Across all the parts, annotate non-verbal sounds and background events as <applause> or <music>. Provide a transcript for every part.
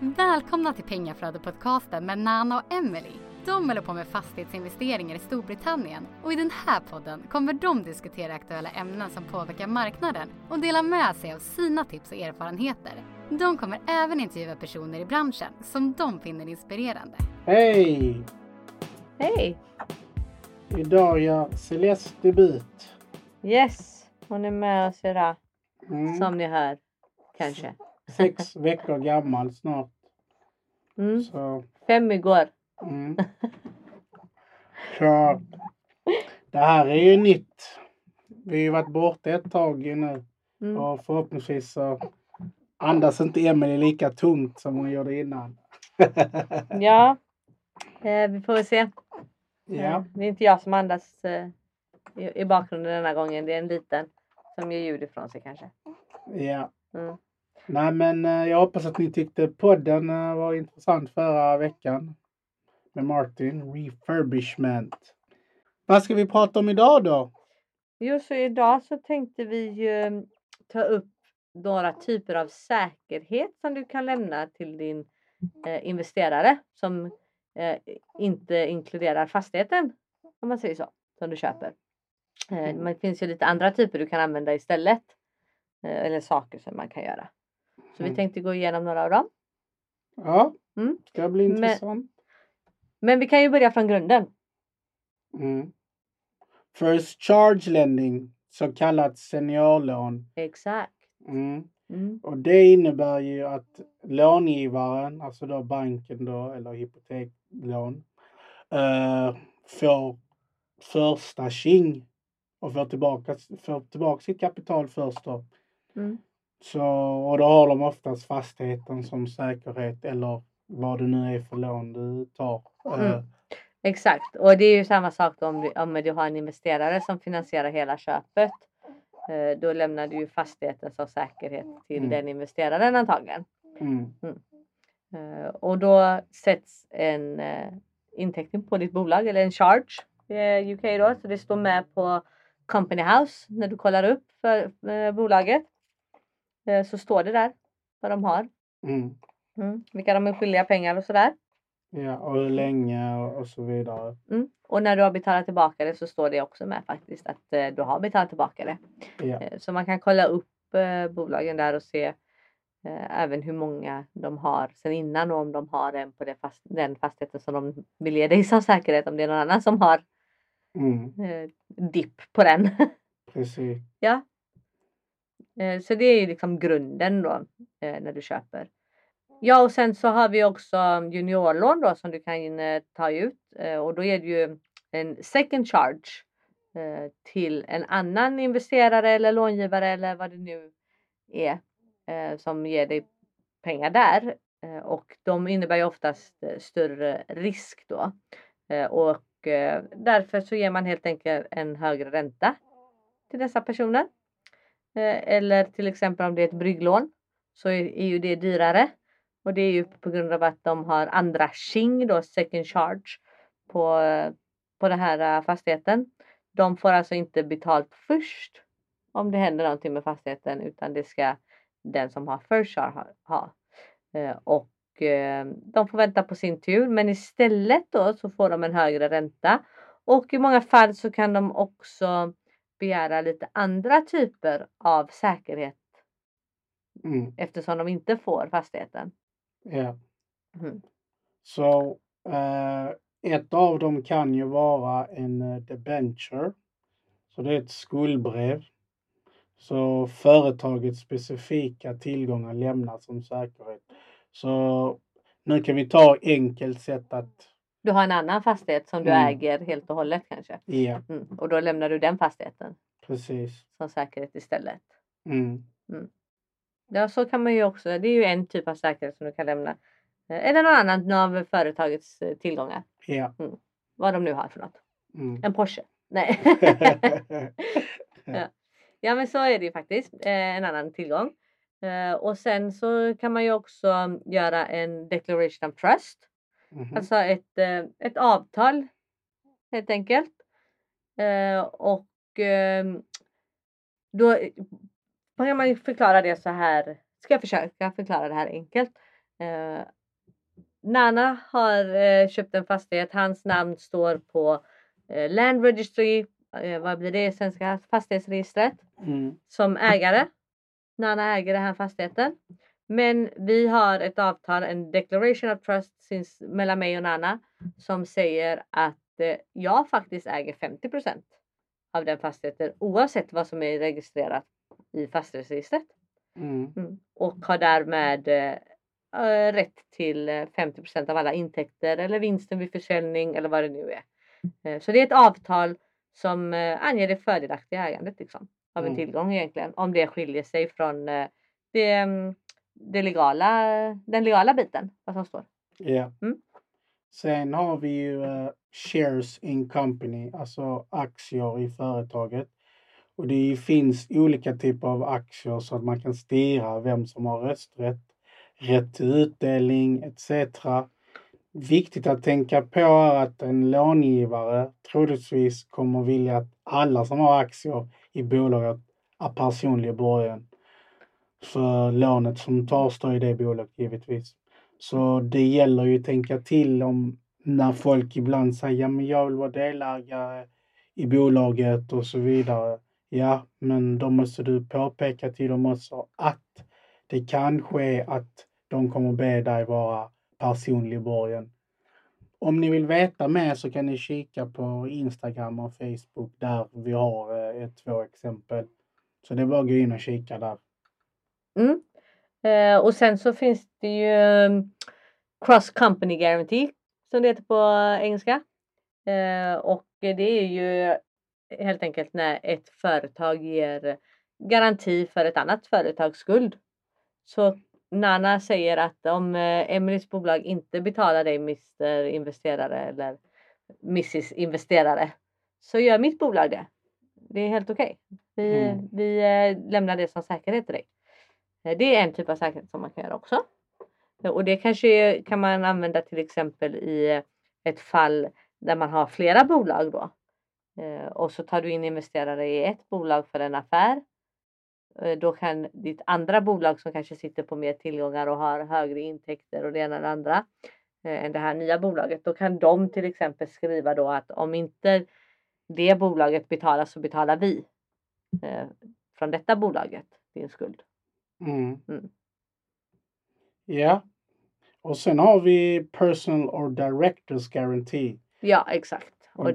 Välkomna till Pengaflödet-podcasten med Nana och Emily. De håller på med fastighetsinvesteringar i Storbritannien och i den här podden kommer de diskutera aktuella ämnen som påverkar marknaden och dela med sig av sina tips och erfarenheter. De kommer även intervjua personer i branschen som de finner inspirerande. Hej! Hej! Idag gör Celeste debut. Yes, hon är med oss idag. Mm. Som ni hör, kanske. Sex veckor gammal snart. Mm. Så, Fem igår. mm. <laughs> Så det här är ju nytt. Vi har ju varit borta ett tag nu Mm. och förhoppningsvis så andas inte Emelie lika tungt som hon gjorde innan. <laughs> Ja, eh, vi får väl se. ja. Eh, Det är inte jag som andas eh, i, i bakgrunden denna gången. Det är en liten som ger ljud ifrån sig kanske. ja. Mm. Nej men eh, jag hoppas att ni tyckte podden eh, var intressant förra veckan. Med Martin, refurbishment. Vad ska vi prata om idag då? Jo, så idag så tänkte vi ju ta upp några typer av säkerhet som du kan lämna till din eh, investerare som eh, inte inkluderar fastigheten. Om man säger så, som du köper. Eh, Mm. det finns ju lite andra typer du kan använda istället. Eh, eller saker som man kan göra. Så vi Mm. tänkte gå igenom några av dem. Ja, Mm. ska bli Men- intressant. Men vi kan ju börja från grunden. Mm. First charge lending, så kallat seniorlån. Exakt. Mm. Mm. Och det innebär ju att långivaren, alltså då banken då, eller hypoteklån, eh, får första tjing och får tillbaka, får tillbaka sitt kapital först då. Mm. Så, och då har de oftast fastigheten som säkerhet eller vad det nu är för lån du tar. Eh, Mm. Exakt, och det är ju samma sak om du, om du har en investerare som finansierar hela köpet. Eh, då lämnar du ju fastigheten som säkerhet till Mm. den investeraren antagligen. mm. Eh, och då sätts en eh, inteckning på ditt bolag eller en charge i UK då. Så det står med på Company House när du kollar upp för eh, bolaget. Eh, så står det där vad de har. Mm. Mm. Vilka de är skyldiga pengar och sådär. Ja, och hur länge och, och så vidare. Mm. Och när du har betalat tillbaka det så står det också med faktiskt att eh, du har betalat tillbaka det. Ja. Eh, så man kan kolla upp eh, bolagen där och se eh, även hur många de har sen innan och om de har en på fast, den fastigheten som de vill ge dig som säkerhet. Om det är någon annan som har Mm. eh, dipp på den. <laughs> Precis. ja. Eh, så det är liksom grunden då eh, när du köper. Ja och sen så har vi också um, juniorlån då som du kan eh, ta ut och då är det ju en second charge till en annan investerare eller långivare eller vad det nu är som ger dig pengar där. Och de innebär ju oftast större risk då. Och därför så ger man helt enkelt en högre ränta till dessa personer. Eh, eller till exempel om det är ett brygglån så är, ju det dyrare. Och det är ju på grund av att de har andra tjing då, second charge på, på den här eh, fastigheten. De får alltså inte betalt först om det händer någonting med fastigheten utan det ska den som har first charge ha. Eh, och de får vänta på sin tur men istället då så får de en högre ränta. Och i många fall så kan de också begära lite andra typer av säkerhet Mm. eftersom de inte får fastigheten. Ja. Mm. Så eh, ett av dem kan ju vara en eh, debenture. Så det är ett skuldbrev. Så företagets specifika tillgångar lämnas som säkerhet. Så nu kan vi ta enkelt sätt att, Du har en annan fastighet som du Mm. äger helt och hållet kanske. ja Mm. Och då lämnar du den fastigheten precis. som säkerhet istället. Mm. Ja, så kan man ju också. Det är ju en typ av säkerhet som du kan lämna. Eh, Eller någon annan av företagets eh, tillgångar. Ja. Vad de nu har för något. Mm. En Porsche. Nej. <laughs> ja. ja, men så är det ju faktiskt. Eh, en annan tillgång. Och sen så kan man ju också göra en declaration of trust. Mhm. Alltså ett, eh, ett avtal helt enkelt. Eh, och ehm, då kan man förklara det så här. Ska jag försöka förklara det här enkelt? Eh, Nana har köpt en fastighet. Hans namn står på Land Registry, vad blir det i svenska fastighetsregistret, Mm. som ägare. Nana äger den här fastigheten. Men vi har ett avtal, en declaration of trust mellan mig och Nana som säger att eh, jag faktiskt äger 50% av den fastigheten oavsett vad som är registrerat i fastighetsregistret. Mm. Mm. Och har därmed eh, eh, rätt till eh, 50% av alla intäkter eller vinsten vid försäljning eller vad det nu är. Eh, så det är ett avtal som anger det fördelaktiga ägandet liksom, av en Mm. tillgång egentligen. Om det skiljer sig från det, mm, det legala, den legala biten, vad som står. Ja. Mm. Sen har vi ju eh, shares in company, alltså aktier i företaget. Och det finns olika typer av aktier så att man kan styra vem som har rösträtt, rätt till utdelning etc. Viktigt att tänka på är att en långivare troligtvis kommer vilja att alla som har aktier i bolaget är personlig borgen för lånet som tas då i det bolaget givetvis. Så det gäller ju att tänka till om när folk ibland säger ja, men jag vill vara delägare i bolaget och så vidare. Ja, men då måste du påpeka till dem också att det kan ske att de kommer be dig vara personlig borgen. Om ni vill veta mer så kan ni kika på Instagram och Facebook där vi har eh, ett, två exempel. Så det är bara att gå in och kika där. Mm. Eh, och sen så finns det ju eh, Cross Company Guarantee som det heter på engelska. Eh, och det är ju helt enkelt när ett företag ger garanti för ett annat företags skuld. Så Nana säger att om eh, Emelies bolag inte betalar dig Mr investerare eller Mrs investerare så gör mitt bolag det. Det är helt okej. Vi, Mm. vi lämnar det som säkerhet till dig. Eh, det är en typ av säkerhet som man kan göra också. Eh, och det kanske kan man använda till exempel i ett fall där man har flera bolag då. Eh, och så tar du in investerare i ett bolag för en affär. Då kan ditt andra bolag som kanske sitter på mer tillgångar och har högre intäkter och det ena och det andra än det här nya bolaget. Då kan de till exempel skriva då att om inte det bolaget betalar så betalar vi från detta bolaget din skuld. Mm. Mm. Ja. Och sen har vi personal or directors guarantee. Ja exakt. Och,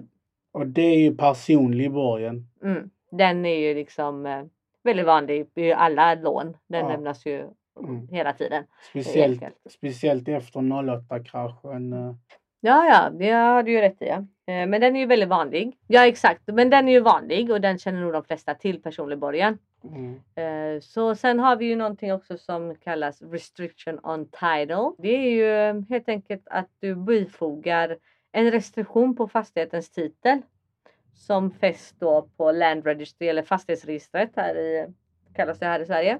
Och, det är ju personlig borgen. mm, den är ju liksom eh, väldigt vanlig i alla lån. Den Ja. lämnas ju Mm. hela tiden. Speciellt, speciellt efter 08-kraschen. eh. Ja, ja, det har du ju rätt i. Ja. Eh, Men den är ju väldigt vanlig. Ja, exakt. Men den är ju vanlig och den känner nog de flesta till, personlig borgen. Mm. Eh, så sen har vi ju någonting också som kallas restriction on title. Det är ju eh, helt enkelt att du bifogar en restriktion på fastighetens titel som fästs då på Land Registry eller fastighetsregistret här i, kallas det här i Sverige.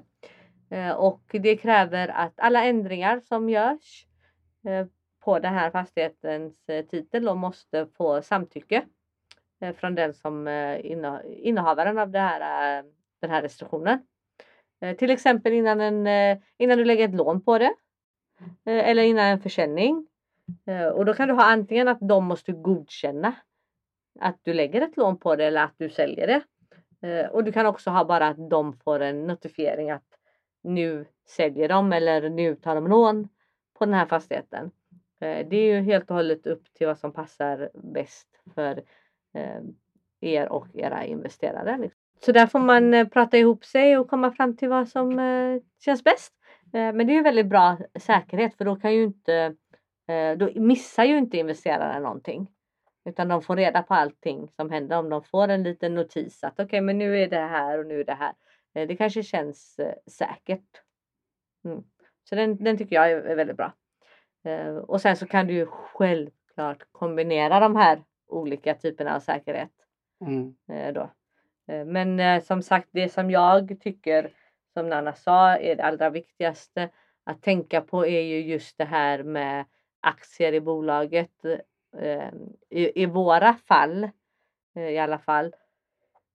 Eh, och det kräver att alla ändringar som görs på den här fastighetens titel då måste få samtycke från den som innehavaren av det här, den här restriktionen. Eh, Till exempel innan, en, eh, innan du lägger ett lån på det eh, eller innan en försäljning. Eh, Och då kan du ha antingen att de måste godkänna att du lägger ett lån på det eller att du säljer det. Eh, Och du kan också ha bara att de får en notifiering att nu säljer de eller nu tar de lån på den här fastigheten. Eh, Det är ju helt och hållet upp till vad som passar bäst för eh, er och era investerare. Liksom. Så där får man eh, prata ihop sig och komma fram till vad som eh, känns bäst. Eh, Men det är ju väldigt bra säkerhet för då kan ju inte då missar ju inte investerarna någonting. Utan de får reda på allting som händer om de får en liten notis att okej men nu är det här och nu är det här. Det kanske känns säkert. Mm. Så den, den tycker jag är, väldigt bra. Och sen så kan du ju självklart kombinera de här olika typerna av säkerhet. Mm. Då. Eh, Men eh, som sagt det som jag tycker som Nanna sa är det allra viktigaste att tänka på är ju just det här med aktier i bolaget. Eh, I, i våra fall eh, i alla fall.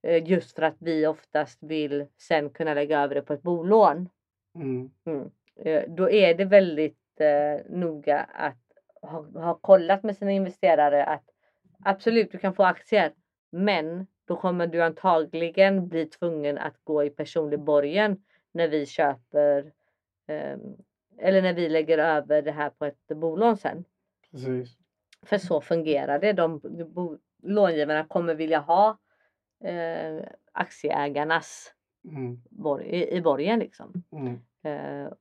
eh, Just för att vi oftast vill sen kunna lägga över det på ett bolån. Mm. Mm. Eh, Då är det väldigt jättenoga att ha, ha kollat med sina investerare att absolut, du kan få aktier, men då kommer du antagligen bli tvungen att gå i personlig borgen när vi köper eh, eller när vi lägger över det här på ett bolån sen. Precis. För så fungerar det. De, bo, långivarna kommer vilja ha eh, aktieägarnas Mm. borg, i, i borgen liksom. Mm. Eh,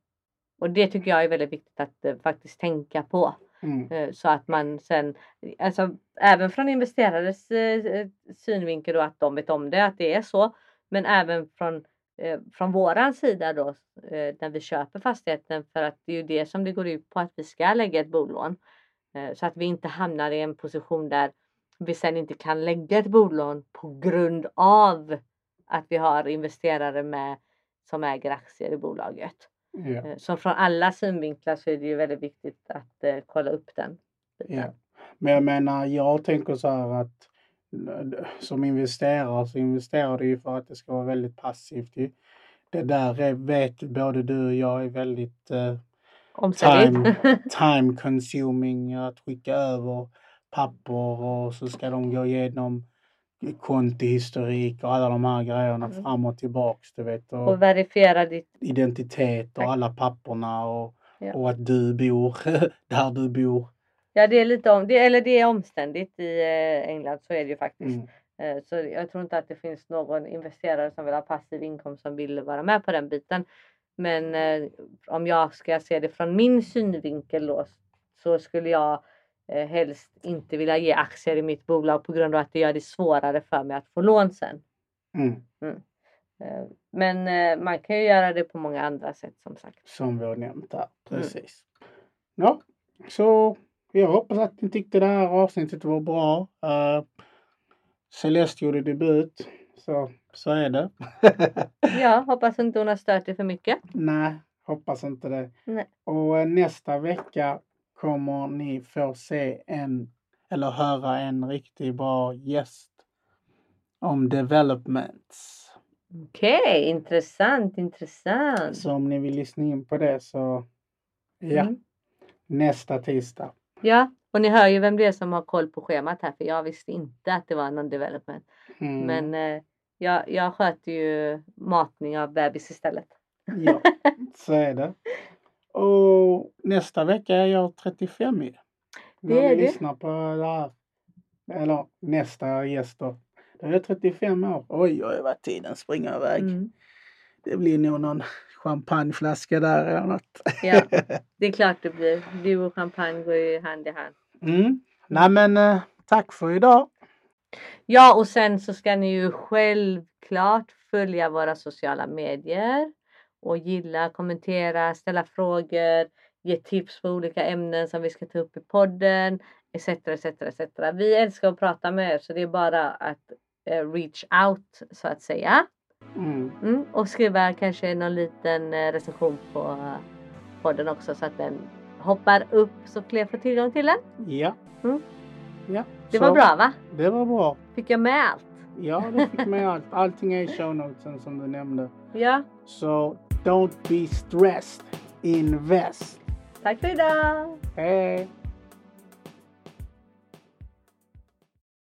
och det tycker jag är väldigt viktigt att eh, faktiskt tänka på. Mm. Eh, så att man sen, alltså även från investerares eh, synvinkel då att de vet om det, att det är så. Men även från, eh, från våran sida då när vi köper fastigheten för att det är ju det som det går ut på att vi ska lägga ett bolån. Så att vi inte hamnar i en position där vi sen inte kan lägga ett bolån på grund av att vi har investerare med som äger aktier i bolaget. Eh, Så från alla synvinklar så är det ju väldigt viktigt att eh, kolla upp den. Ja. Men jag menar, jag tänker så här att eh, som investerare så investerar du ju för att det ska vara väldigt passivt. Det där är, vet både du och jag är väldigt eh, Omständigt. <laughs> time consuming att skicka över papper och så ska de gå igenom kontohistorik och alla de här grejerna Mm. fram och tillbaks du vet. Och och verifiera ditt... identitet och alla papperna och, Ja. och att du bor <laughs> där du bor. Ja det är lite om, det, eller det är omständigt i eh, England så är det ju faktiskt. Mm. Eh, Så jag tror inte att det finns någon investerare som vill ha passiv inkomst som vill vara med på den biten. Men eh, om jag ska se det från min synvinkel då så skulle jag eh, helst inte vilja ge aktier i mitt bolag på grund av att det gör det svårare för mig att få lån sen. Mm. Eh, Men eh, man kan ju göra det på många andra sätt som sagt. Som vi har nämnt här. Mm. Precis. Ja, så jag hoppas att ni tyckte det här avsnittet var bra. Uh, Celeste gjorde debut. Så, så är det. <laughs> Ja, hoppas inte hon har stört dig för mycket. Nej, hoppas inte det. Nej. Och eh, nästa vecka kommer ni få se en eller höra en riktigt bra gäst om developments. Okej, intressant, intressant. Så om ni vill lyssna in på det så ja, Mm. nästa tisdag. Ja, och ni hör ju vem det är som har koll på schemat här för jag visste inte att det var någon development. Mm. Men eh, jag, jag sköter ju matning av bebis istället. Ja, <laughs> så är det. Och nästa vecka är jag 35 ju. Det är du. lyssnar på det här. Eller nästa gäst då. Då är jag 35 år. Oj, oj, vad tiden springer iväg. Mm. Det blir nog någon champagneflaska där eller något. Ja, det är klart det blir. Du och champagne går ju hand i hand. Mm. Nej men eh, tack för idag. Ja, och sen så ska ni ju självklart följa våra sociala medier och gilla, kommentera, ställa frågor, ge tips på olika ämnen som vi ska ta upp i podden etc. etc, etc. Vi älskar att prata med er så det är bara att eh, reach out så att säga. Mm. Mm, och skriva kanske någon liten eh, recension på eh, podden också så att den hoppar upp så fler får tillgång till den. Ja. Mm. ja. Det så var bra va? Det var bra. Fick jag med allt? Ja, du fick med allt. Allting är i show notesen som du nämnde. Ja, So don't be stressed. Invest. tack för idag! Hej!